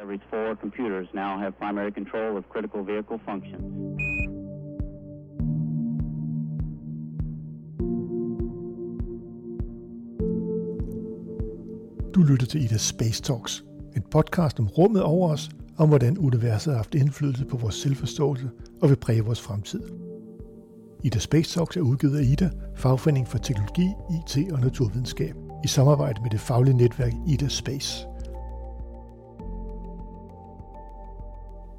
Discovery's four computers now have primary control of critical vehicle functions. Du lytter til Ida Space Talks, en podcast om rummet over os, om hvordan universet har haft indflydelse på vores selvforståelse og vil præge vores fremtid. Ida Space Talks er udgivet af Ida, fagforening for teknologi, IT og naturvidenskab, i samarbejde med det faglige netværk Ida Space.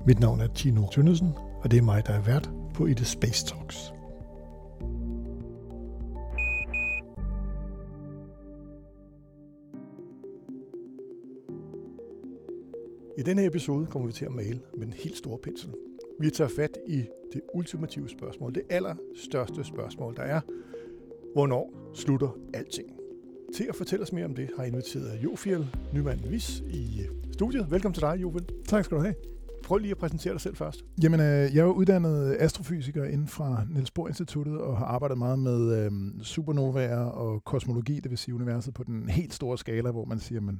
Mit navn er Tino Tønnesen, og det er mig, der er vært på Ida Space Talks. I denne episode kommer vi til at male med en helt stor pensel. Vi tager fat i det ultimative spørgsmål, det allerstørste spørgsmål, der er, hvornår slutter alting? Til at fortælle os mere om det, har jeg inviteret Jofiel Nyman Vis i studiet. Velkommen til dig, Jofiel. Tak skal du have. Prøv lige at præsentere dig selv først. Jamen, øh, jeg er uddannet astrofysiker inden fra Niels Bohr Instituttet og har arbejdet meget med øh, supernovaer og kosmologi, det vil sige universet på den helt store skala, hvor man siger, at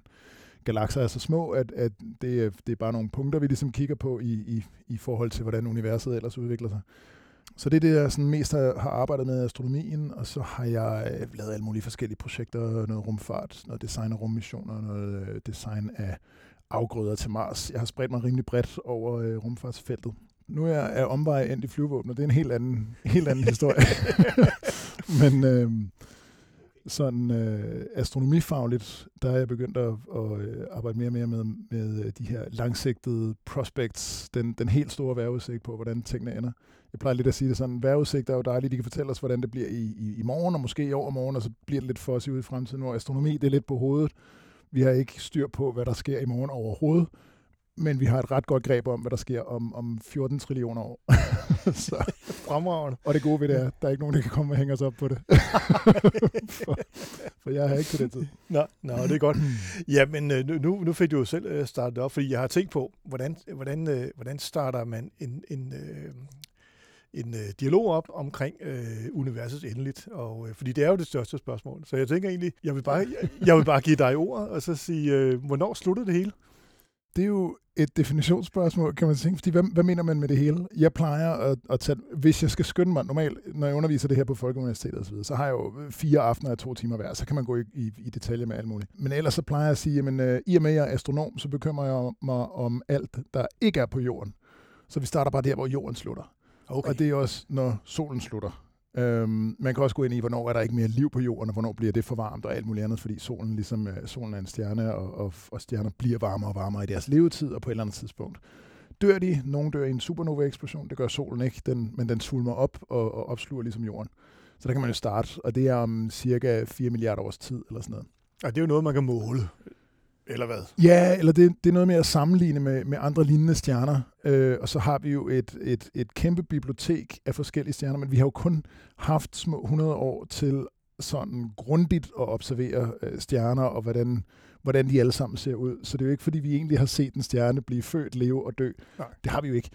galakser er så små, at, at det, øh, det er bare nogle punkter, vi ligesom kigger på i, i, i forhold til, hvordan universet ellers udvikler sig. Så det er det, jeg sådan mest har, har arbejdet med astronomien, og så har jeg øh, lavet alle mulige forskellige projekter, noget rumfart, noget design af rummissioner, noget øh, design af afgrøder til Mars. Jeg har spredt mig rimelig bredt over øh, rumfartsfeltet. Nu er jeg omvej ind i flyvåbnet. Det er en helt anden, helt anden historie. Men øh, sådan øh, astronomifagligt, der er jeg begyndt at, at øh, arbejde mere og mere med, med øh, de her langsigtede prospects, den, den helt store vejrudsigt på, hvordan tingene ender. Jeg plejer lidt at sige det sådan, vejrudsigt er jo dejligt, de kan fortælle os, hvordan det bliver i, i, i morgen, og måske i overmorgen, og så bliver det lidt for os ud i fremtiden, hvor astronomi det er lidt på hovedet. Vi har ikke styr på, hvad der sker i morgen overhovedet, men vi har et ret godt greb om, hvad der sker om, om 14 trillioner år. så. Fremragende. Og det gode ved det er, at der er ikke nogen, der kan komme og hænge os op på det. for, for jeg har ikke på det tid. Nå, nå, det er godt. Ja, men øh, nu, nu fik du jo selv øh, startet op, fordi jeg har tænkt på, hvordan, hvordan, øh, hvordan starter man en, en, en øh, dialog op omkring øh, universets endeligt, og, øh, fordi det er jo det største spørgsmål. Så jeg tænker egentlig, jeg vil bare, jeg, jeg vil bare give dig ord, og så sige, øh, hvornår sluttede det hele? Det er jo et definitionsspørgsmål, kan man tænke, fordi hvad, hvad mener man med det hele? Jeg plejer at, at tage, hvis jeg skal skynde mig, normalt, når jeg underviser det her på Folkeuniversitetet osv., så, så har jeg jo øh, fire aftener af to timer hver, så kan man gå i, i, i detaljer med alt muligt. Men ellers så plejer jeg at sige, jamen øh, i og med at jeg er astronom, så bekymrer jeg mig om alt, der ikke er på jorden. Så vi starter bare der, hvor jorden slutter. Okay. Og det er også, når solen slutter. Øhm, man kan også gå ind i, hvornår er der ikke mere liv på jorden, og hvornår bliver det for varmt og alt muligt andet, fordi solen, ligesom, øh, solen er en stjerne, og, og, og stjerner bliver varmere og varmere i deres levetid, og på et eller andet tidspunkt dør de. Nogle dør i en supernova-eksplosion, det gør solen ikke, den, men den svulmer op og, og opsluger ligesom jorden. Så der kan man jo starte, og det er om cirka 4 milliarder års tid, eller sådan noget. Ja, det er jo noget, man kan måle. Eller hvad? Ja, eller det, det er noget med at sammenligne med, med andre lignende stjerner. Øh, og så har vi jo et, et, et kæmpe bibliotek af forskellige stjerner, men vi har jo kun haft små 100 år til sådan grundigt at observere øh, stjerner og hvordan, hvordan de alle sammen ser ud. Så det er jo ikke, fordi vi egentlig har set en stjerne blive født, leve og dø. Nej. Det har vi jo ikke.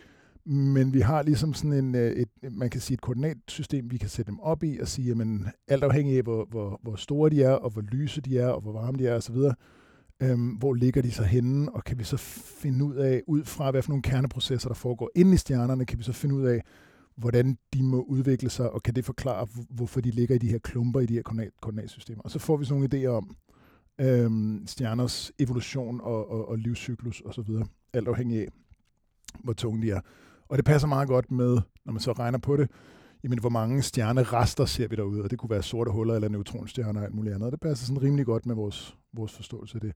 Men vi har ligesom sådan en, øh, et, man kan sige et koordinatsystem, vi kan sætte dem op i og sige, at alt afhængig af, hvor, hvor, hvor store de er, og hvor lyse de er, og hvor varme de er osv., Øhm, hvor ligger de så henne, og kan vi så finde ud af, ud fra hvad for nogle kerneprocesser, der foregår inde i stjernerne, kan vi så finde ud af, hvordan de må udvikle sig, og kan det forklare, hvorfor de ligger i de her klumper i de her koordinatsystemer. Og så får vi sådan nogle idéer om øhm, stjerners evolution og, og, og livscyklus osv., alt afhængig af, hvor tunge de er. Og det passer meget godt med, når man så regner på det, jamen hvor mange stjernerester ser vi derude, og det kunne være sorte huller eller neutronstjerner og alt muligt andet. Det passer sådan rimelig godt med vores, vores forståelse af det.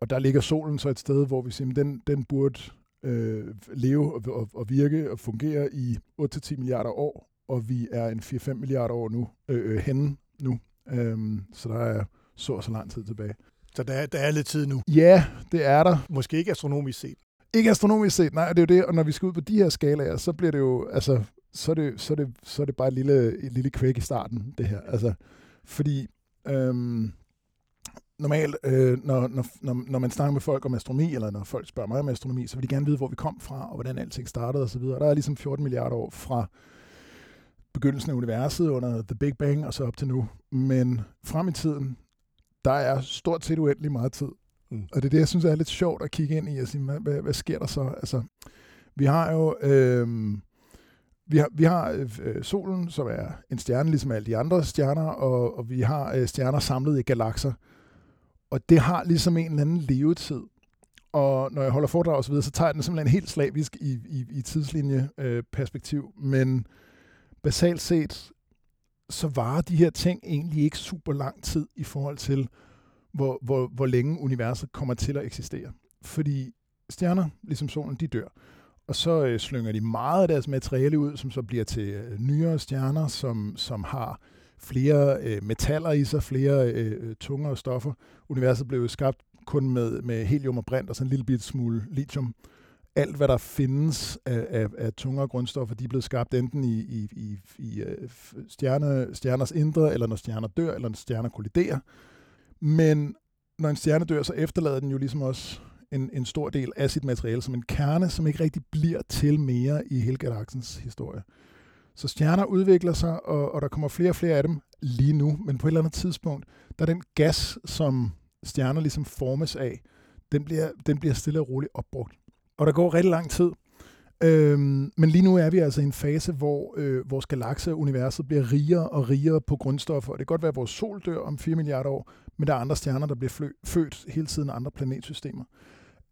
Og der ligger solen så et sted, hvor vi siger, den, den burde øh, leve og, og, og virke og fungere i 8-10 milliarder år, og vi er en 4-5 milliarder år nu, øh, øh, henne nu. Øhm, så der er så og så lang tid tilbage. Så der er, der er lidt tid nu? Ja, det er der. Måske ikke astronomisk set. Ikke astronomisk set, nej, det er jo det. Og når vi skal ud på de her skalaer, så bliver det jo, altså, så er det, så er det, så er det bare et lille, et lille kvæk i starten, det her. Altså, fordi øhm, normalt, øh, når, når, når, når man snakker med folk om astronomi, eller når folk spørger mig om astronomi, så vil de gerne vide, hvor vi kom fra, og hvordan alting startede osv. Der er ligesom 14 milliarder år fra begyndelsen af universet under The Big Bang og så op til nu. Men frem i tiden, der er stort set uendelig meget tid. Mm. Og det er det, jeg synes er lidt sjovt at kigge ind i og sige, hvad, hvad, hvad sker der så? Altså, vi har jo... Øh, vi har, vi har øh, øh, solen, som er en stjerne, ligesom alle de andre stjerner, og, og vi har øh, stjerner samlet i galakser. Og det har ligesom en eller anden levetid. Og når jeg holder foredrag og så videre, så tager jeg den simpelthen helt slavisk i, i, i tidslinjeperspektiv. Øh, Men basalt set, så varer de her ting egentlig ikke super lang tid i forhold til, hvor, hvor, hvor længe universet kommer til at eksistere. Fordi stjerner, ligesom solen, de dør. Og så øh, slynger de meget af deres materiale ud, som så bliver til øh, nyere stjerner, som, som har flere øh, metaller i sig, flere øh, øh tungere stoffer. Universet blev skabt kun med, med helium og brint og sådan en lille bit smule lithium. Alt, hvad der findes af, af, af tungere grundstoffer, de er blevet skabt enten i, i, i, i øh, stjerne, stjerners indre, eller når stjerner dør, eller når stjerner kolliderer. Men når en stjerne dør, så efterlader den jo ligesom også en, en stor del af sit materiale som en kerne, som ikke rigtig bliver til mere i hele galaksens historie. Så stjerner udvikler sig, og, og der kommer flere og flere af dem lige nu, men på et eller andet tidspunkt, der er den gas, som stjerner ligesom formes af, den bliver, den bliver stille og roligt opbrugt. Og der går rigtig lang tid. Øhm, men lige nu er vi altså i en fase, hvor øh, vores galakse universet bliver rigere og rigere på grundstoffer. Og det kan godt være, at vores sol dør om 4 milliarder år, men der er andre stjerner, der bliver flø- født hele tiden andre planetsystemer.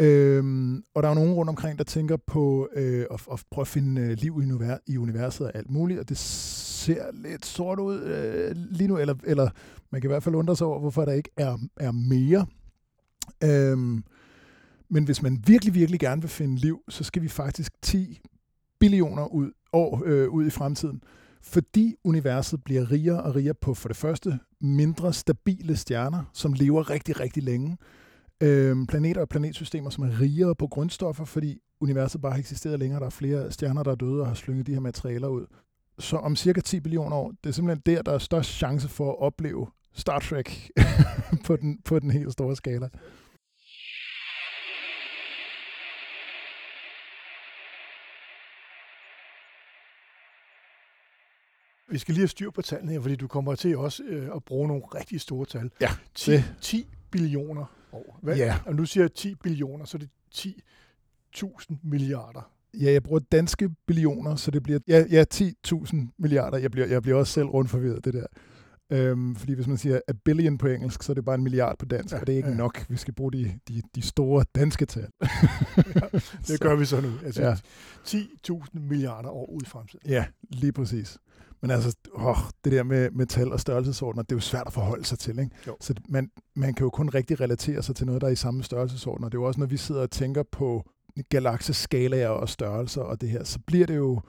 Øhm, og der er nogen rundt omkring, der tænker på øh, at, at prøve at finde øh, liv i, univers, i universet og alt muligt, og det ser lidt sort ud øh, lige nu, eller, eller man kan i hvert fald undre sig over, hvorfor der ikke er, er mere. Øhm, men hvis man virkelig, virkelig gerne vil finde liv, så skal vi faktisk 10 billioner ud, år øh, ud i fremtiden, fordi universet bliver rigere og rigere på for det første mindre stabile stjerner, som lever rigtig, rigtig længe, øh, planeter og planetsystemer, som er rigere på grundstoffer, fordi universet bare har eksisteret længere. Der er flere stjerner, der er døde og har slynget de her materialer ud. Så om cirka 10 billioner år, det er simpelthen der, der er størst chance for at opleve Star Trek på, den, på den helt store skala. Vi skal lige have styr på tallene her, fordi du kommer til også øh, at bruge nogle rigtig store tal. Ja, 10, det. 10 billioner år. Hvad? Ja. Og nu siger jeg 10 billioner, så er det 10.000 milliarder. Ja, jeg bruger danske billioner, så det bliver ja, ja 10.000 milliarder. Jeg bliver, jeg bliver også selv rundt forvirret, det der. Øhm, fordi hvis man siger a billion på engelsk, så er det bare en milliard på dansk, ja, og det er ikke ja. nok. Vi skal bruge de, de, de store danske tal. ja, det gør vi så nu. Altså ja. 10.000 milliarder år ud i fremtiden. Ja, lige præcis. Men altså, åh, det der med, med tal og størrelsesordner, det er jo svært at forholde sig til. Ikke? Jo. Så man, man kan jo kun rigtig relatere sig til noget, der er i samme størrelsesordner. Det er jo også, når vi sidder og tænker på galakseskalaer og størrelser og det her, så bliver det jo...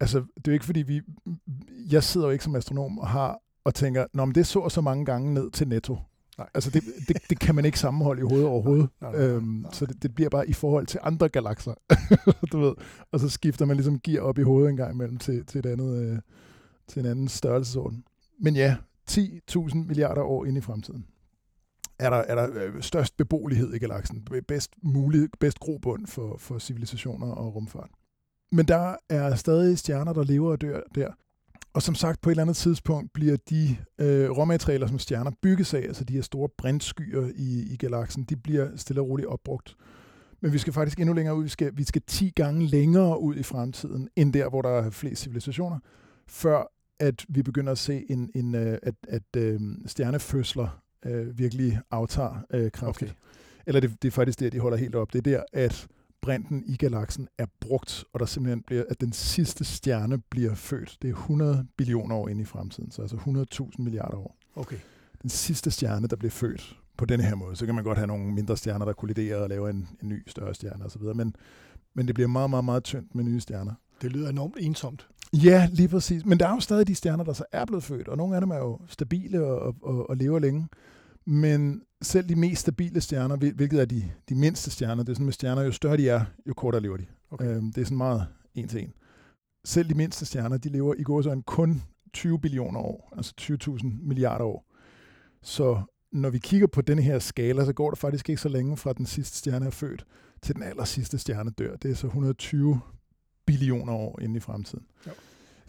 Altså, det er jo ikke fordi, vi... Jeg sidder jo ikke som astronom og har og tænker, Nå, men det så så mange gange ned til netto. Nej. Altså, det, det, det kan man ikke sammenholde i hovedet overhovedet. Nej, nej, nej, øhm, nej. Så det, det bliver bare i forhold til andre galakser. du ved. Og så skifter man ligesom gear op i hovedet en gang imellem til, til, et andet, øh, til en anden størrelsesorden. Men ja, 10.000 milliarder år ind i fremtiden er der, er der øh, størst beboelighed i galaksen. Bedst, mulighed, bedst grobund for, for civilisationer og rumfart. Men der er stadig stjerner, der lever og dør der. Og som sagt, på et eller andet tidspunkt bliver de øh, råmaterialer, som stjerner bygges af, altså de her store brintskyer i, i galaksen, de bliver stille og roligt opbrugt. Men vi skal faktisk endnu længere ud. Vi skal, vi skal 10 gange længere ud i fremtiden, end der, hvor der er flest civilisationer, før at vi begynder at se, en, en, øh, at, at øh, stjernefødsler øh, virkelig aftager øh, kraftigt. Okay. Eller det, det er faktisk der, de holder helt op. Det er der, at brinten i galaksen er brugt, og der simpelthen bliver, at den sidste stjerne bliver født. Det er 100 billioner år ind i fremtiden, så altså 100.000 milliarder år. Okay. Den sidste stjerne, der bliver født på denne her måde. Så kan man godt have nogle mindre stjerner, der kolliderer og laver en, en ny større stjerne osv., men, men det bliver meget, meget, meget tyndt med nye stjerner. Det lyder enormt ensomt. Ja, lige præcis. Men der er jo stadig de stjerner, der så er blevet født, og nogle af dem er jo stabile og, og, og lever længe. Men selv de mest stabile stjerner, hvilket er de, de mindste stjerner, det er sådan med stjerner, jo større de er, jo kortere lever de. Okay. Øhm, det er sådan meget en til en. Selv de mindste stjerner, de lever i gåsøjne kun 20 billioner år, altså 20.000 milliarder år. Så når vi kigger på denne her skala, så går der faktisk ikke så længe fra den sidste stjerne er født, til den aller sidste stjerne dør. Det er så 120 billioner år inde i fremtiden. Jo.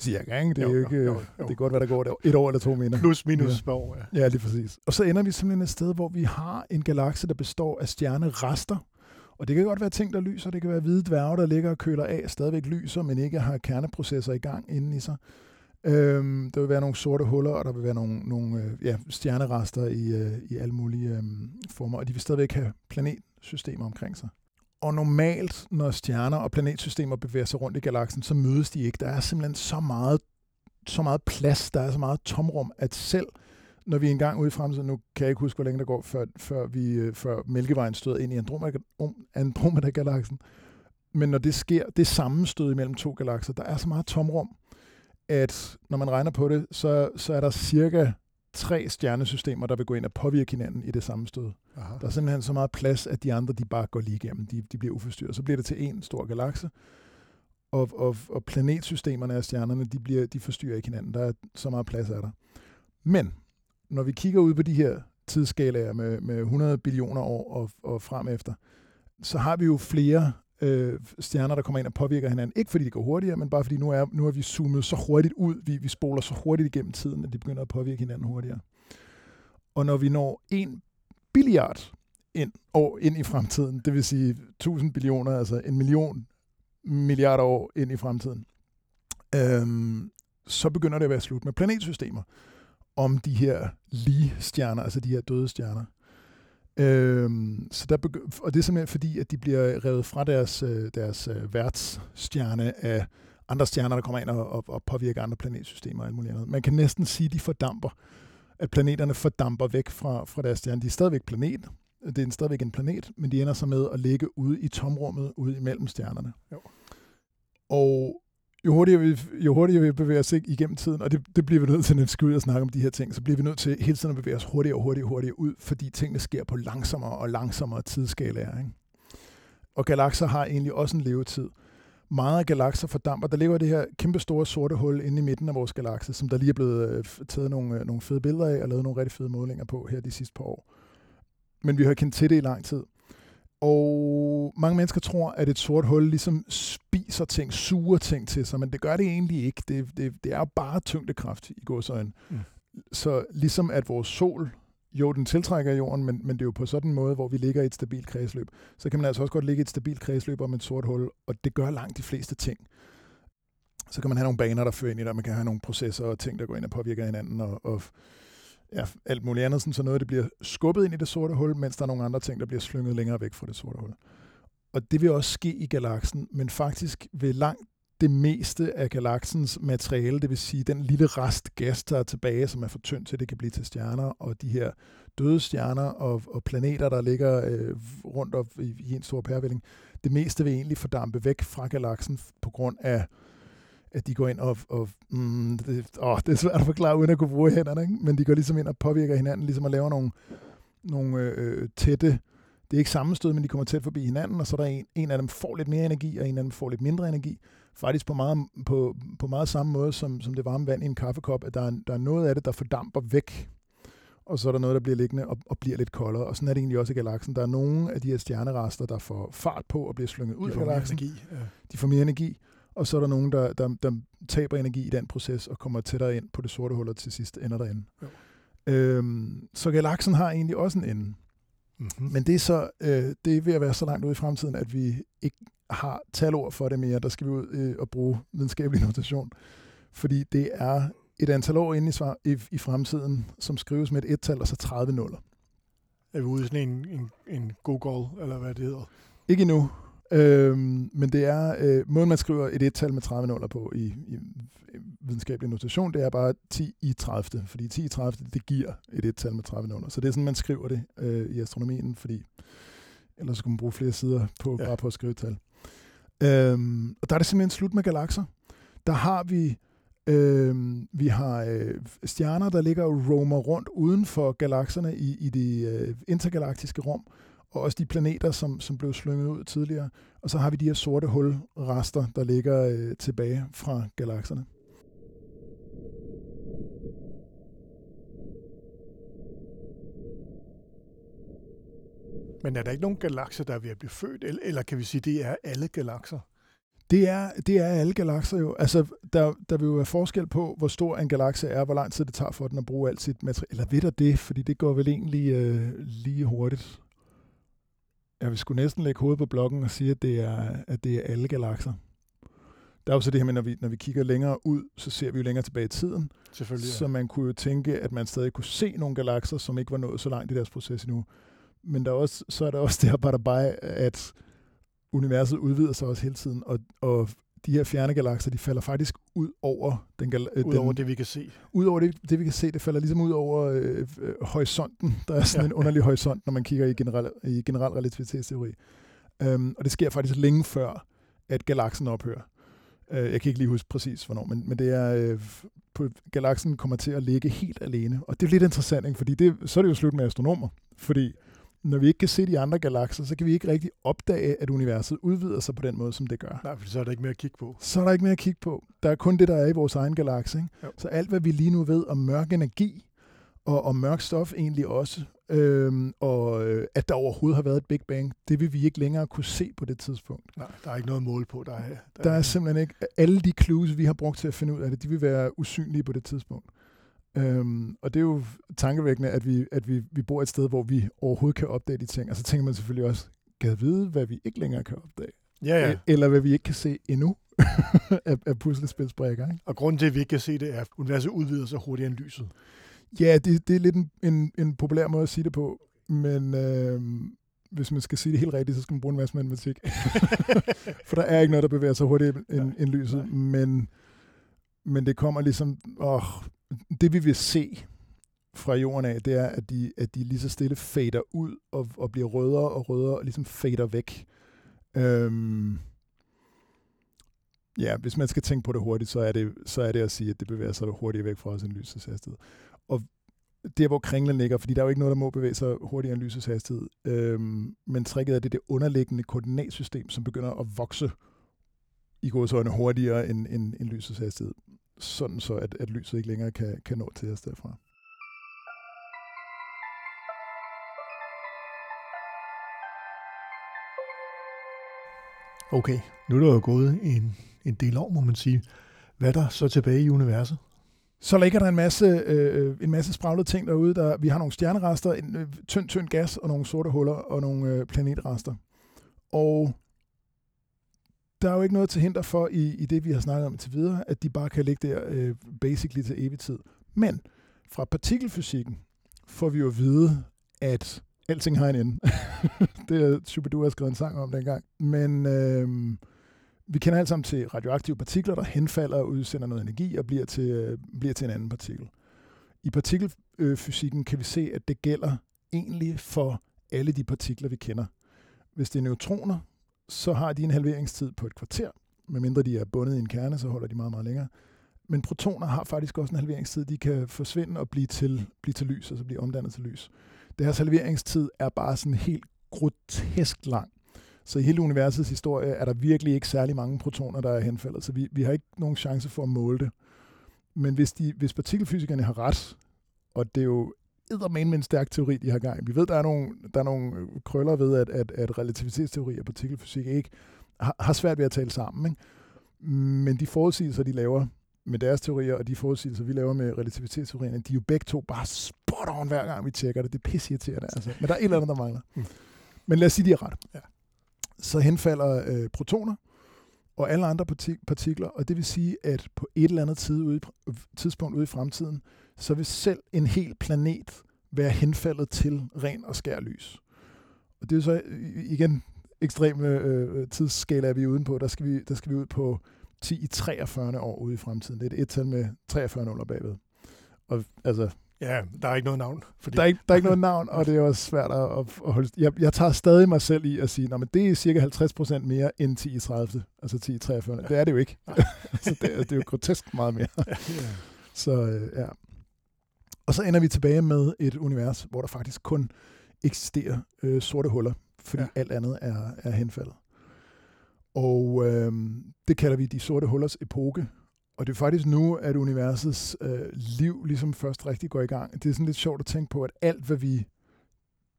Cirka, ikke? Det er jo, jo ikke... Jo, jo, jo. Det kan godt være, der går et år eller to mener. Plus minus ja. år, ja. Ja, lige præcis. Og så ender vi simpelthen et sted, hvor vi har en galakse, der består af stjernerester. Og det kan godt være ting, der lyser. Det kan være hvide dværge, der ligger og køler af, stadigvæk lyser, men ikke har kerneprocesser i gang inden i sig. Øhm, der vil være nogle sorte huller, og der vil være nogle, nogle øh, ja, stjernerester i, øh, i alle mulige øh, former, og de vil stadigvæk have planetsystemer omkring sig. Og normalt, når stjerner og planetsystemer bevæger sig rundt i galaksen, så mødes de ikke. Der er simpelthen så meget, så meget plads, der er så meget tomrum, at selv når vi engang ude i fremtiden, nu kan jeg ikke huske, hvor længe der går, før, før, vi, øh, før Mælkevejen støder ind i um, Andromeda-galaksen, men når det sker, det sammenstød imellem to galakser, der er så meget tomrum, at når man regner på det, så, så er der cirka tre stjernesystemer, der vil gå ind og påvirke hinanden i det samme stød. Aha. Der er simpelthen så meget plads, at de andre de bare går lige igennem. De, de bliver uforstyrret. Så bliver det til en stor galakse, og, og, og planetsystemerne af stjernerne, de, bliver, de forstyrrer ikke hinanden. Der er så meget plads af der. Men når vi kigger ud på de her tidsskalaer med, med 100 billioner år og, og frem efter, så har vi jo flere øh, stjerner, der kommer ind og påvirker hinanden. Ikke fordi det går hurtigere, men bare fordi nu er, nu er vi zoomet så hurtigt ud, vi, vi spoler så hurtigt igennem tiden, at de begynder at påvirke hinanden hurtigere. Og når vi når en billiard ind, år ind i fremtiden, det vil sige 1000 billioner, altså en million milliarder år ind i fremtiden, øhm, så begynder det at være slut med planetsystemer om de her lige stjerner, altså de her døde stjerner. Øhm, så der og det er simpelthen fordi, at de bliver revet fra deres, øh, deres øh, værtsstjerne af andre stjerner, der kommer ind og, og, og påvirker andre planetsystemer og alt muligt andet. Man kan næsten sige, at de fordamper, at planeterne fordamper væk fra, fra deres stjerne. De er stadigvæk planet, det er stadigvæk en planet, men de ender så med at ligge ude i tomrummet, ude imellem stjernerne. Jo. Og jo hurtigere vi, jo hurtigere vi bevæger os igennem tiden, og det, det bliver vi nødt til, når vi skal ud og snakke om de her ting, så bliver vi nødt til hele tiden at bevæge os hurtigere og hurtigere og hurtigere ud, fordi tingene sker på langsommere og langsommere tidsskalaer. Ikke? Og galakser har egentlig også en levetid. Meget af galakser fordamper. Der ligger det her kæmpe store sorte hul inde i midten af vores galakse, som der lige er blevet øh, taget nogle, øh, nogle fede billeder af og lavet nogle rigtig fede målinger på her de sidste par år. Men vi har kendt til det i lang tid. Og mange mennesker tror, at et sort hul ligesom spiser ting, suger ting til sig, men det gør det egentlig ikke. Det, det, det er jo bare tyngdekraft i godsøjen. Mm. Så ligesom at vores sol, jo, den tiltrækker jorden, men, men det er jo på sådan en måde, hvor vi ligger i et stabilt kredsløb. Så kan man altså også godt ligge i et stabilt kredsløb om et sort hul, og det gør langt de fleste ting. Så kan man have nogle baner, der fører ind i det, man kan have nogle processer og ting, der går ind og påvirker hinanden, og, og ja, alt muligt andet, sådan, så noget det bliver skubbet ind i det sorte hul, mens der er nogle andre ting, der bliver slynget længere væk fra det sorte hul. Og det vil også ske i galaksen, men faktisk vil langt det meste af galaksens materiale, det vil sige den lille rest gas, der er tilbage, som er for tynd til, det kan blive til stjerner, og de her døde stjerner og, og planeter, der ligger øh, rundt op i, i en stor pærevælling, det meste vil egentlig fordampe væk fra galaksen på grund af at de går ind og, og mm, det, åh, det er svært at forklare uden at kunne bruge hænderne, ikke? men de går ligesom ind og påvirker hinanden, ligesom at lave nogle, nogle øh, øh tætte, det er ikke sammenstød, men de kommer tæt forbi hinanden, og så er der en, en af dem får lidt mere energi, og en af dem får lidt mindre energi. Faktisk på meget, på, på meget samme måde, som, som det varme vand i en kaffekop, at der er, der er noget af det, der fordamper væk, og så er der noget, der bliver liggende og, og bliver lidt koldere. Og sådan er det egentlig også i galaksen. Der er nogle af de her stjernerester, der får fart på og bliver slynget ud af galaksen. Energi, ja. De får mere energi, og så er der nogen, der, der, der taber energi i den proces og kommer tættere ind på det sorte hul, og til sidst ender derinde. Jo. Øhm, så galaksen har egentlig også en ende. Mm-hmm. Men det er så øh, det er ved at være så langt ude i fremtiden, at vi ikke har talord for det mere. Der skal vi ud øh, og bruge videnskabelig notation. Fordi det er et antal år inde i, svar, i, i fremtiden, som skrives med et et-tal og så 30 nuller. Er vi ude i sådan en, en, en Google, eller hvad det hedder? Ikke endnu. Øhm, men det er, øh, måden man skriver et et-tal med 30 nuller på i, i, videnskabelig notation, det er bare 10 i 30, fordi 10 i 30, det giver et et-tal med 30 nuller. Så det er sådan, man skriver det øh, i astronomien, fordi ellers skulle man bruge flere sider på ja. bare på at skrive et tal. Øhm, og der er det simpelthen slut med galakser. Der har vi Øh, vi har øh, stjerner, der ligger og roamer rundt uden for galakserne i, i det øh, intergalaktiske rum, og også de planeter, som, som blev slynget ud tidligere. Og så har vi de her sorte hulrester, der ligger øh, tilbage fra galakserne. Men er der ikke nogen galakser, der er ved at blive født, eller, eller kan vi sige, det er alle galakser? Det er, det er alle galakser jo. Altså, der, der vil jo være forskel på, hvor stor en galakse er, hvor lang tid det tager for den at bruge alt sit materiale. Eller ved der det, fordi det går vel egentlig øh, lige hurtigt. Jeg vil sgu næsten lægge hovedet på blokken og sige, at det er, at det er alle galakser. Der er jo så det her med, når vi, når vi kigger længere ud, så ser vi jo længere tilbage i tiden. Selvfølgelig. Ja. Så man kunne jo tænke, at man stadig kunne se nogle galakser, som ikke var nået så langt i deres proces endnu. Men der er også, så er der også det her bare, at universet udvider sig også hele tiden, og, og de her fjerne galakser, de falder faktisk ud over den, gal- ud over den, det, vi kan se. Ud over det, det, vi kan se, det falder ligesom ud over øh, øh, horisonten. Der er sådan ja. en underlig horisont, når man kigger i generel, i generel relativitetsteori. Um, og det sker faktisk længe før, at galaksen ophører. Uh, jeg kan ikke lige huske præcis, hvornår, men, men det er, uh, på, galaksen kommer til at ligge helt alene. Og det er lidt interessant, ikke? fordi det, så er det jo slut med astronomer. Fordi når vi ikke kan se de andre galakser, så kan vi ikke rigtig opdage, at universet udvider sig på den måde, som det gør. Nej, for så er der ikke mere at kigge på. Så er der ikke mere at kigge på. Der er kun det, der er i vores egen galakse. Så alt, hvad vi lige nu ved om mørk energi, og om mørk stof egentlig også, øhm, og øh, at der overhovedet har været et Big Bang, det vil vi ikke længere kunne se på det tidspunkt. Nej, der er ikke noget mål på. Der er, der, der er, er simpelthen ikke... Alle de clues, vi har brugt til at finde ud af det, de vil være usynlige på det tidspunkt. Øhm, og det er jo tankevækkende, at, vi, at vi, vi bor et sted, hvor vi overhovedet kan opdage de ting. Og så tænker man selvfølgelig også, kan vide, hvad vi ikke længere kan opdage? Ja, ja. Eller hvad vi ikke kan se endnu af, af puslespilsbrækker. Ikke? Og grunden til, at vi ikke kan se det, er, at universet udvider sig hurtigere end lyset. Ja, det, det er lidt en, en, en populær måde at sige det på, men øh, hvis man skal sige det helt rigtigt, så skal man bruge en masse matematik. For der er ikke noget, der bevæger sig hurtigere end, end lyset, men, men det kommer ligesom, åh, det vi vil se fra jorden af, det er, at de, at de lige så stille fader ud og, og bliver rødere og rødere og ligesom fader væk. Øhm, ja, hvis man skal tænke på det hurtigt, så er det, så er det at sige, at det bevæger sig hurtigere væk fra os end lysets hastighed. Og der, hvor kringlen ligger, fordi der er jo ikke noget, der må bevæge sig hurtigere end lysets hastighed. Øhm, men tricket er det, det underliggende koordinatsystem, som begynder at vokse i gåsøjne hurtigere end, end, end lysets hastighed sådan så at, at lyset ikke længere kan, kan nå til os derfra. Okay, nu er der jo gået en, en del år, må man sige. Hvad er der så tilbage i universet? Så ligger der en masse, øh, en masse spraglede ting derude. Der, vi har nogle stjernerester, en øh, tynd, tynd gas og nogle sorte huller og nogle øh, planetrester. Og der er jo ikke noget til hinder for i, i det, vi har snakket om til videre, at de bare kan ligge der øh, basically til evig tid. Men fra partikelfysikken får vi jo at vide, at alting har en ende. det er Chubidu har skrevet en sang om dengang. Men øh, vi kender alt sammen til radioaktive partikler, der henfalder og udsender noget energi og bliver til, øh, bliver til en anden partikel. I partikelfysikken kan vi se, at det gælder egentlig for alle de partikler, vi kender. Hvis det er neutroner, så har de en halveringstid på et kvarter. Medmindre de er bundet i en kerne, så holder de meget, meget længere. Men protoner har faktisk også en halveringstid. De kan forsvinde og blive til, blive til lys, altså blive omdannet til lys. Deres halveringstid er bare sådan helt grotesk lang. Så i hele universets historie er der virkelig ikke særlig mange protoner, der er henfaldet, så vi, vi har ikke nogen chance for at måle det. Men hvis, de, hvis partikelfysikerne har ret, og det er jo med en stærk teori, de har gang Vi ved, der er nogle, der er nogle krøller ved, at, at, at relativitetsteori og partikelfysik ikke har, har svært ved at tale sammen. Ikke? Men de forudsigelser, de laver med deres teorier, og de forudsigelser, vi laver med relativitetsteorierne, de er jo begge to bare spot on hver gang, vi tjekker det. Det er pisse irriterende, altså. Men der er et eller andet, der mangler. Mm. Men lad os sige, de er ret. Ja. Så henfalder øh, protoner og alle andre partikler, og det vil sige, at på et eller andet tid ude, tidspunkt ude i fremtiden, så vil selv en hel planet være henfaldet til ren og skær lys. Og det er så igen ekstreme øh, tidsskala, er vi uden på. Der skal vi, der skal vi ud på 10 i 43 år ude i fremtiden. Det er et et-tal med 43 nuller bagved. Og altså, Ja, der er ikke noget navn. Fordi... Der, er ikke, der er ikke noget navn, og det er også svært at, at holde... Jeg, jeg tager stadig mig selv i at sige, at det er cirka 50 procent mere end 10 i 30. Altså 10 i 43. Ja. Det er det jo ikke. så det, det er jo grotesk meget mere. ja. Så øh, ja. Og så ender vi tilbage med et univers, hvor der faktisk kun eksisterer øh, sorte huller, fordi ja. alt andet er, er henfaldet. Og øh, det kalder vi de sorte hullers epoke. Og det er faktisk nu, at universets øh, liv ligesom først rigtig går i gang. Det er sådan lidt sjovt at tænke på, at alt, hvad vi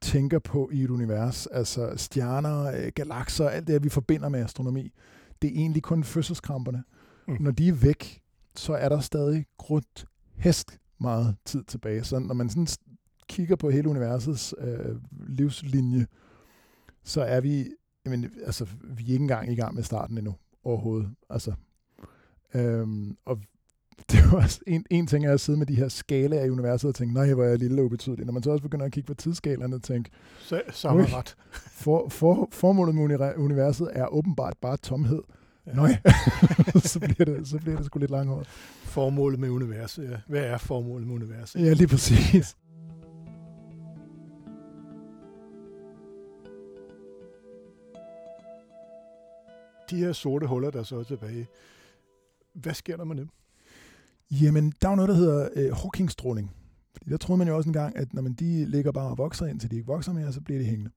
tænker på i et univers, altså stjerner, øh, galakser, alt det, vi forbinder med astronomi, det er egentlig kun fødselskramperne. Mm. Når de er væk, så er der stadig grotesk meget tid tilbage. Så når man sådan kigger på hele universets øh, livslinje, så er vi, jamen, altså, vi er ikke engang i gang med starten endnu overhovedet. Altså, øhm, og det var også en, en ting er at sidde med de her skalaer i universet og tænke, nej, hvor er jeg lille og ubetydelig. Når man så også begynder at kigge på tidsskalerne og tænke, så, samme ret. For, for, formålet med universet er åbenbart bare tomhed. Ja. Nej, så, bliver det, så bliver det sgu lidt langhåret. Formålet med universet, ja. Hvad er formålet med universet? Ja, lige præcis. De her sorte huller, der så er tilbage, hvad sker der med dem? Jamen, der er jo noget, der hedder øh, Hawking-stråling. Fordi der troede man jo også engang, at når man de ligger bare og vokser, indtil de ikke vokser mere, så bliver de hængende.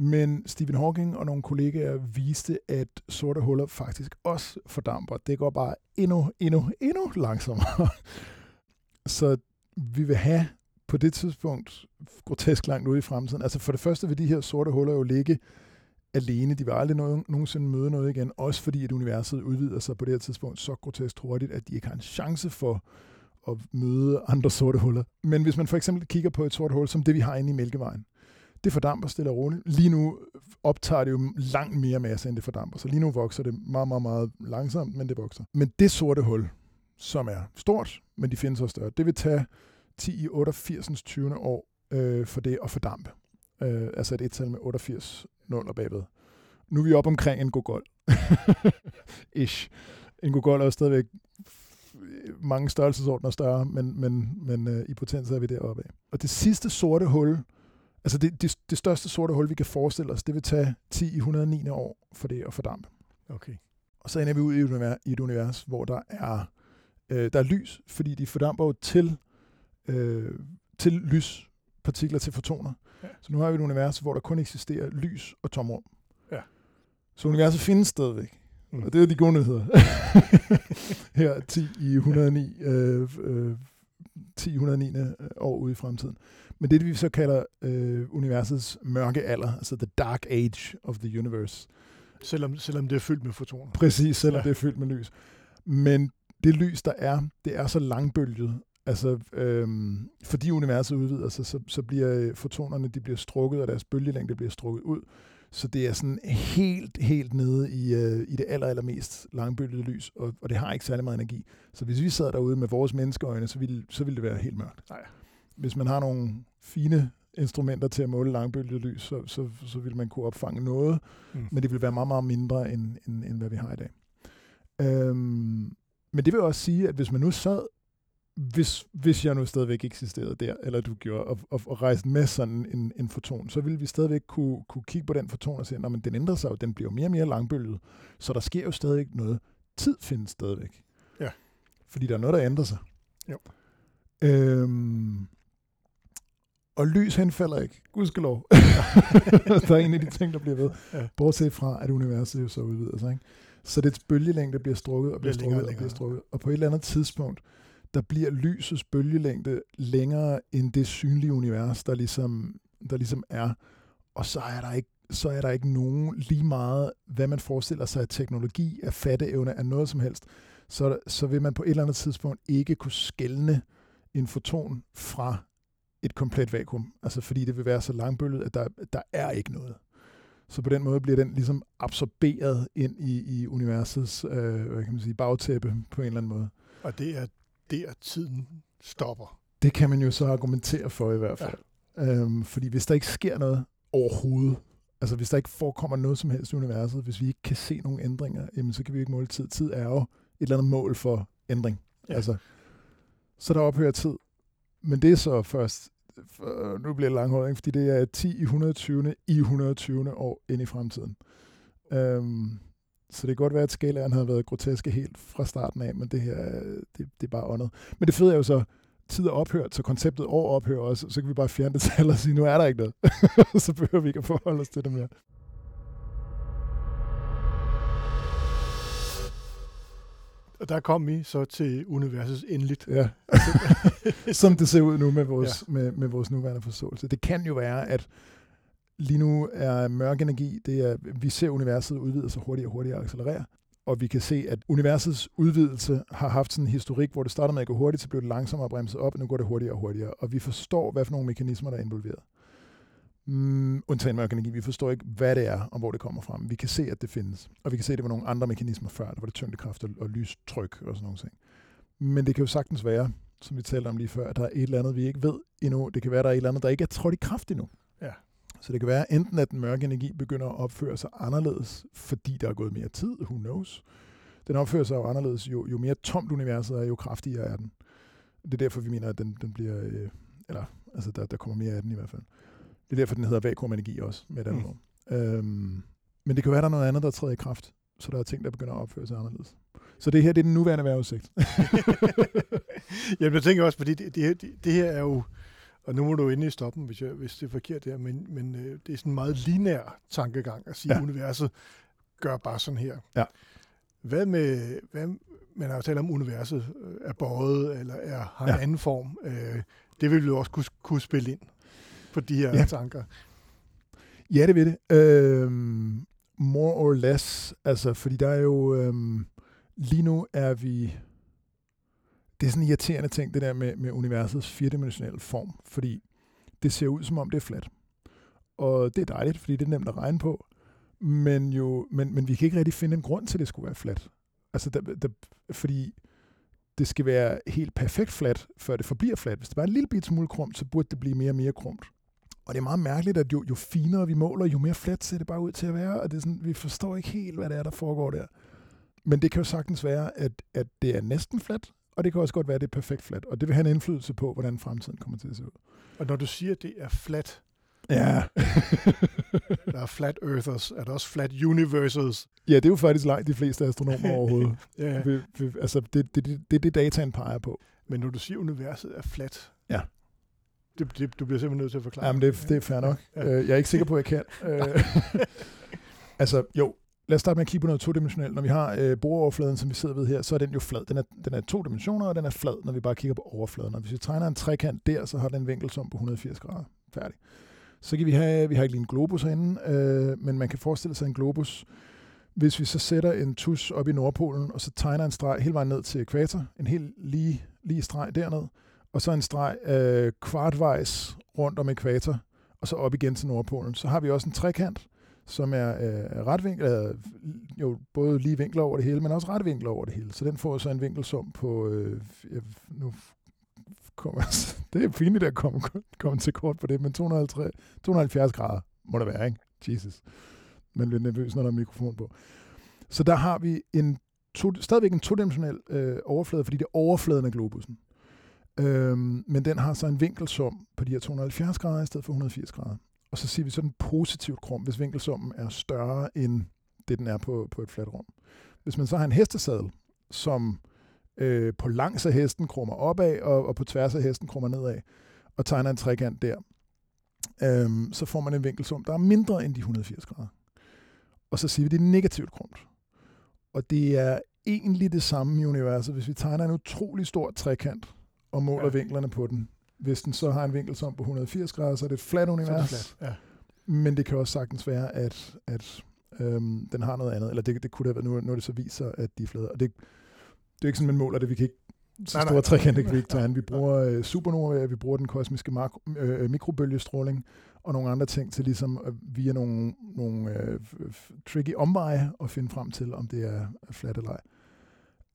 Men Stephen Hawking og nogle kollegaer viste, at sorte huller faktisk også fordamper. Det går bare endnu, endnu, endnu langsommere. så vi vil have på det tidspunkt grotesk langt ude i fremtiden. Altså for det første vil de her sorte huller jo ligge alene. De vil aldrig nogensinde møde noget igen, også fordi at universet udvider sig på det her tidspunkt så grotesk hurtigt, at de ikke har en chance for at møde andre sorte huller. Men hvis man for eksempel kigger på et sort hul, som det vi har inde i Mælkevejen, det fordamper stille og roligt. Lige nu optager det jo langt mere masse, end det fordamper. Så lige nu vokser det meget, meget, meget langsomt, men det vokser. Men det sorte hul, som er stort, men de findes også større, det vil tage 10 i 88. 20. år øh, for det at fordampe. Øh, altså et et-tal med 88 nuller bagved. Nu er vi op omkring en gogol. Ish. En gogol er jo stadigvæk mange størrelsesordner større, men, men, men øh, i potens er vi deroppe af. Og det sidste sorte hul, altså det, det, det største sorte hul, vi kan forestille os, det vil tage 10 i 109 år for det at fordampe. Okay. Og så ender vi ud i et univers, i et univers hvor der er, øh, der er lys, fordi de fordamper jo til, øh, til lyspartikler, til fotoner. Ja. Så nu har vi et univers, hvor der kun eksisterer lys og tomrum. Ja. Så universet findes stadigvæk. Mm. Og det er de gode nyheder. Her 10 i 109, øh, øh, 10 109 år ude i fremtiden. Men det, vi så kalder øh, universets mørke alder, altså the dark age of the universe. Selvom, selvom det er fyldt med fotoner. Præcis, selvom ja. det er fyldt med lys. Men det lys, der er, det er så langbølget, Altså, øhm, fordi universet udvider sig, så, så bliver øh, fotonerne de bliver strukket, og deres bølgelængde bliver strukket ud. Så det er sådan helt, helt nede i, øh, i det aller, allermest langbølgede lys, og, og det har ikke særlig meget energi. Så hvis vi sad derude med vores menneskeøjne, så ville, så ville det være helt mørkt. Nej. Hvis man har nogle fine instrumenter til at måle langbølget lys, så, så, så vil man kunne opfange noget, mm. men det vil være meget, meget mindre, end, end, end hvad vi har i dag. Øhm, men det vil også sige, at hvis man nu sad hvis, hvis jeg nu stadigvæk eksisterede der, eller du gjorde, og, og, og rejste med sådan en, en foton, så ville vi stadigvæk kunne, kunne kigge på den foton og sige, at den ændrer sig jo, den bliver mere og mere langbølget, så der sker jo stadig noget. Tid findes stadigvæk. Ja. Fordi der er noget, der ændrer sig. Jo. Øhm, og lys henfalder ikke. Gudskelov. der er en af de ting, der bliver ved. Ja. Bortset fra, at universet jo så udvider sig. Ikke? Så det bølgelængde bliver strukket og bliver, strukket og bliver strukket. Og på et eller andet tidspunkt, der bliver lysets bølgelængde længere end det synlige univers, der ligesom, der ligesom er. Og så er der ikke så er der ikke nogen lige meget, hvad man forestiller sig af teknologi, af fatteevne, af noget som helst, så, så vil man på et eller andet tidspunkt ikke kunne skelne en foton fra et komplet vakuum. Altså fordi det vil være så langbølget, at der, der er ikke noget. Så på den måde bliver den ligesom absorberet ind i, i universets øh, hvad kan man sige, bagtæppe på en eller anden måde. Og det er der tiden stopper. Det kan man jo så argumentere for i hvert fald. Ja. Øhm, fordi hvis der ikke sker noget overhovedet, altså hvis der ikke forekommer noget som helst i universet, hvis vi ikke kan se nogle ændringer, jamen så kan vi ikke måle tid. Tid er jo et eller andet mål for ændring. Ja. Altså, så der ophører tid. Men det er så først, for, nu bliver det langhåret, fordi det er 10 i 120. i 120. år ind i fremtiden. Øhm, så det kan godt være, at skalaen havde været groteske helt fra starten af, men det her, det, det er bare åndet. Men det fede er jo så, tid er ophørt, så konceptet år ophører også, så kan vi bare fjerne det tal og sige, nu er der ikke noget. så behøver vi ikke at forholde os til det mere. Og der kom vi så til universets endeligt. Ja. Som det ser ud nu med vores, ja. med, med vores nuværende forståelse. Det kan jo være, at lige nu er mørk energi, det er, vi ser universet udvide sig hurtigere og hurtigere og accelerere. og vi kan se, at universets udvidelse har haft sådan en historik, hvor det startede med at gå hurtigt, så blev det langsommere bremset op, og nu går det hurtigere og hurtigere. Og vi forstår, hvad for nogle mekanismer, der er involveret. Mm, undtagen mørk energi. Vi forstår ikke, hvad det er, og hvor det kommer fra. Vi kan se, at det findes. Og vi kan se, at det var nogle andre mekanismer før. Der var det tyngdekraft og, og lystryk og sådan nogle ting. Men det kan jo sagtens være, som vi talte om lige før, at der er et eller andet, vi ikke ved endnu. Det kan være, at der er et eller andet, der ikke er trådt i kraft endnu. Ja. Så det kan være enten, at den mørke energi begynder at opføre sig anderledes, fordi der er gået mere tid, who knows. Den opfører sig jo anderledes, jo, jo mere tomt universet er, jo kraftigere er den. Det er derfor, vi mener, at den, den bliver, øh, eller altså der, der kommer mere af den i hvert fald. Det er derfor, den hedder vakuumenergi også, med et andet mm. Øhm, men det kan være, der er noget andet, der træder i kraft, så der er ting, der begynder at opføre sig anderledes. Så det her, det er den nuværende vejrudsigt. Jamen, jeg tænker også, fordi det, det, det, det her er jo, og nu må du endelig stoppe hvis, jeg, hvis det er forkert her, men, men øh, det er sådan en meget linær tankegang at sige, at ja. universet gør bare sådan her. Ja. Hvad med, hvad, man har jo talt om, universet øh, er bøjet, eller er, har en ja. anden form. Øh, det vil vi jo også kunne, kunne spille ind på de her ja. tanker. Ja, det vil det. Øh, more or less. Altså, fordi der er jo... Øh, lige nu er vi... Det er sådan en irriterende ting, det der med, med universets firedimensionelle form, fordi det ser ud, som om det er fladt. Og det er dejligt, fordi det er nemt at regne på. Men, jo, men, men vi kan ikke rigtig finde en grund til, at det skulle være fladt. Altså, der, der, fordi det skal være helt perfekt fladt, før det forbliver fladt. Hvis det bare er en lille bit smule krumt, så burde det blive mere og mere krumt. Og det er meget mærkeligt, at jo, jo finere vi måler, jo mere fladt ser det bare ud til at være, og det er sådan, vi forstår ikke helt, hvad det er, der foregår der. Men det kan jo sagtens være, at, at det er næsten fladt, og det kan også godt være, at det er perfekt fladt, og det vil have en indflydelse på, hvordan fremtiden kommer til at se ud. Og når du siger, at det er fladt, Ja. der er flat earthers. Er der også flat universes? Ja, det er jo faktisk langt de fleste astronomer overhovedet. ja. Vi, vi, altså, det, det, det, det er det, dataen peger på. Men når du siger, at universet er flat, ja. Det, det, du bliver simpelthen nødt til at forklare. Jamen, det, det er fair nok. Ja. Øh, jeg er ikke sikker på, at jeg kan. Øh, altså, jo, lad os starte med at kigge på noget todimensionelt. Når vi har øh, bordoverfladen, som vi sidder ved her, så er den jo flad. Den er, den er to dimensioner, og den er flad, når vi bare kigger på overfladen. Og hvis vi tegner en trekant der, så har den en vinkelsum på 180 grader. Færdig. Så kan vi have, vi har ikke lige en globus herinde, øh, men man kan forestille sig en globus, hvis vi så sætter en tus op i Nordpolen, og så tegner en streg hele vejen ned til ekvator, en helt lige, lige streg derned, og så en streg øh, kvartvejs rundt om ekvator, og så op igen til Nordpolen. Så har vi også en trekant, som er øh, retvinkel, øh, jo både lige vinkler over det hele, men også retvinkler over det hele. Så den får så en vinkelsum på, øh, nu kommer, det er pinligt at komme, komme til kort på det, men 250, 270 grader må det være, ikke? Jesus. Man bliver nervøs, når der er mikrofon på. Så der har vi en to, stadigvæk en todimensionel øh, overflade, fordi det er overfladen af globussen. Øhm, men den har så en vinkelsum på de her 270 grader i stedet for 180 grader. Og så siger vi sådan positivt krum, hvis vinkelsummen er større end det, den er på, på et fladt rum. Hvis man så har en hestesadel, som øh, på langs af hesten krummer opad, og, og på tværs af hesten krummer nedad, og tegner en trekant der, øhm, så får man en vinkelsum, der er mindre end de 180 grader. Og så siger vi, det er negativt krumt. Og det er egentlig det samme i universet. Hvis vi tegner en utrolig stor trekant og måler ja. vinklerne på den, hvis den så har en vinkelsum på 180 grader, så er det et fladt univers. Så det flat. Ja. Men det kan også sagtens være, at, at øhm, den har noget andet. Eller det, det kunne det have været, nu, nu det så viser, at de er flade. Og det, det er ikke sådan, man måler det. Vi kan ikke så store trekanter kan vi ikke tage Vi bruger øh, supernova, vi bruger den kosmiske makro, øh, mikrobølgestråling og nogle andre ting til ligesom øh, via nogle, nogle øh, tricky omveje at finde frem til, om det er flat eller ej.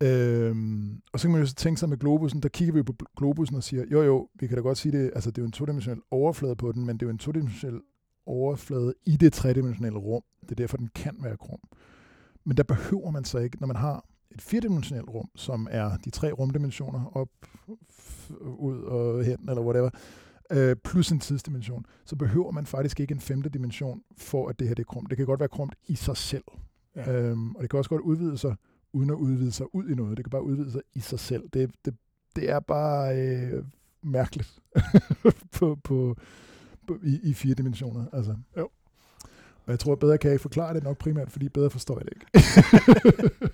Øhm, og så kan man jo så tænke sig med globusen, der kigger vi på globusen og siger, jo jo, vi kan da godt sige det, altså det er jo en todimensionel overflade på den, men det er jo en todimensionel overflade i det tredimensionelle rum. Det er derfor, den kan være krum. Men der behøver man så ikke, når man har et firedimensionelt rum, som er de tre rumdimensioner, op, ud og hen, eller whatever, øh, plus en tidsdimension, så behøver man faktisk ikke en femte dimension, for at det her det er krumt. Det kan godt være krumt i sig selv. Ja. Øhm, og det kan også godt udvide sig, uden at udvide sig ud i noget. Det kan bare udvide sig i sig selv. Det, det, det er bare øh, mærkeligt på, på, på, i, i fire dimensioner. Altså. Jo. Og jeg tror, bedre kan jeg ikke forklare det nok primært, fordi bedre forstår jeg det ikke.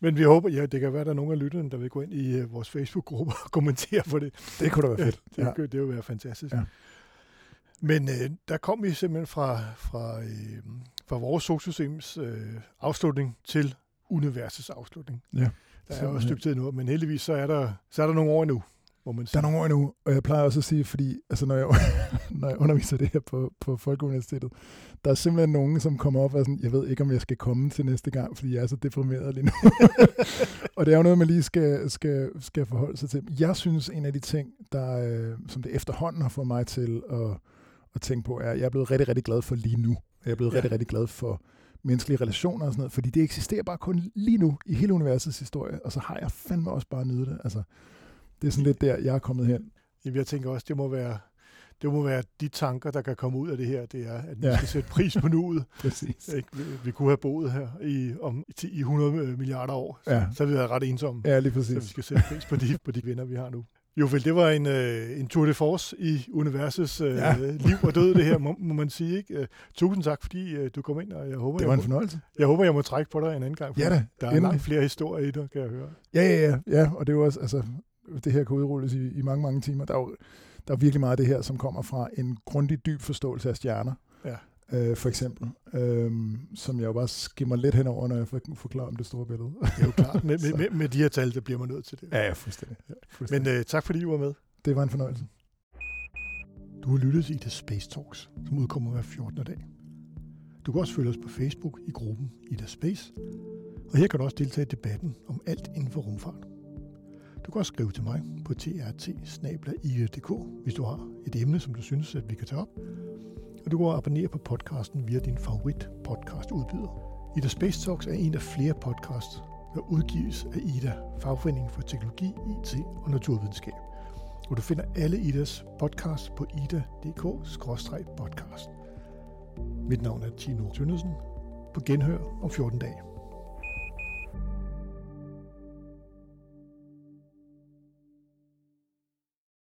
Men vi håber, ja, det kan være, at der er nogle af lytterne, der vil gå ind i uh, vores Facebook-gruppe og kommentere på det. Det kunne da være fedt. Ja, det, ja. det, det vil være fantastisk. Ja. Men øh, der kom vi simpelthen fra, fra, øh, fra vores solsystems øh, afslutning til universets afslutning. Ja. Der er jo et stykke tid nu, men heldigvis så er der, så er der nogle år endnu, må man sige. Der er nogle år endnu, og jeg plejer også at sige, fordi altså, når, jeg, når jeg underviser det her på, på Folkeuniversitetet, der er simpelthen nogen, som kommer op og sådan, jeg ved ikke, om jeg skal komme til næste gang, fordi jeg er så deprimeret lige nu. og det er jo noget, man lige skal, skal, skal forholde sig til. Jeg synes, en af de ting, der, øh, som det efterhånden har fået mig til at, at tænke på, er, at jeg er blevet rigtig, rigtig glad for lige nu. Jeg er blevet ja. rigtig, rigtig glad for menneskelige relationer og sådan noget, fordi det eksisterer bare kun lige nu i hele universets historie, og så har jeg fandme også bare nydet det. Altså, det er sådan lidt der, jeg er kommet hen. Jamen, jeg tænker også, det må være, det må være de tanker, der kan komme ud af det her, det er, at vi ja. skal sætte pris på nuet. Præcis. Ikke? Vi, kunne have boet her i, om, i 100 milliarder år, så, Ja. så har vi været ret ensomme. Ja, lige Så vi præcis. skal sætte pris på de, på de venner, vi har nu. Jo, vel, det var en, øh, en tour de force i universets øh, Ja. liv og død, det her, må, må man sige. Ikke? Øh, tusind tak, fordi øh, du kom ind, og jeg håber, Det var jeg, en må, fornøjelse. jeg håber, jeg må trække på dig en anden gang. for Ja da, Der er endelig. langt flere historier i det, kan jeg høre. Ja, ja, ja, ja, og det er jo også, altså, det her kan udrulles i, i mange, mange timer. Der er jo der er virkelig meget af det her, som kommer fra en grundig, dyb forståelse af stjerner. Ja. Øh, for eksempel, øhm, som jeg jo bare skimmer lidt henover, når jeg for- forklarer om det store billede. Det er jo klart. Med, med, med, med de her tal, der bliver man nødt til det. ja, ja, fuldstændig. Men fuldstændig. øh, tak, fordi du var med. det var en fornøjelse. Du har lyttet til The Space Talks, som udkommer hver 14. dag. Du kan også følge os på Facebook i gruppen Ida Space, og her kan du også deltage i debatten om alt inden for rumfart. Du kan også skrive til mig på trt hvis du har et emne, som du synes, at vi kan tage op. Og du kan abonnere på podcasten via din favorit podcast udbyder. Ida Space Talks er en af flere podcasts, der udgives af Ida, fagforeningen for teknologi, IT og naturvidenskab Og du finder alle Idas podcasts på ida.dk-podcast. Mit navn er Tino Tønnesen. På genhør om 14 dage.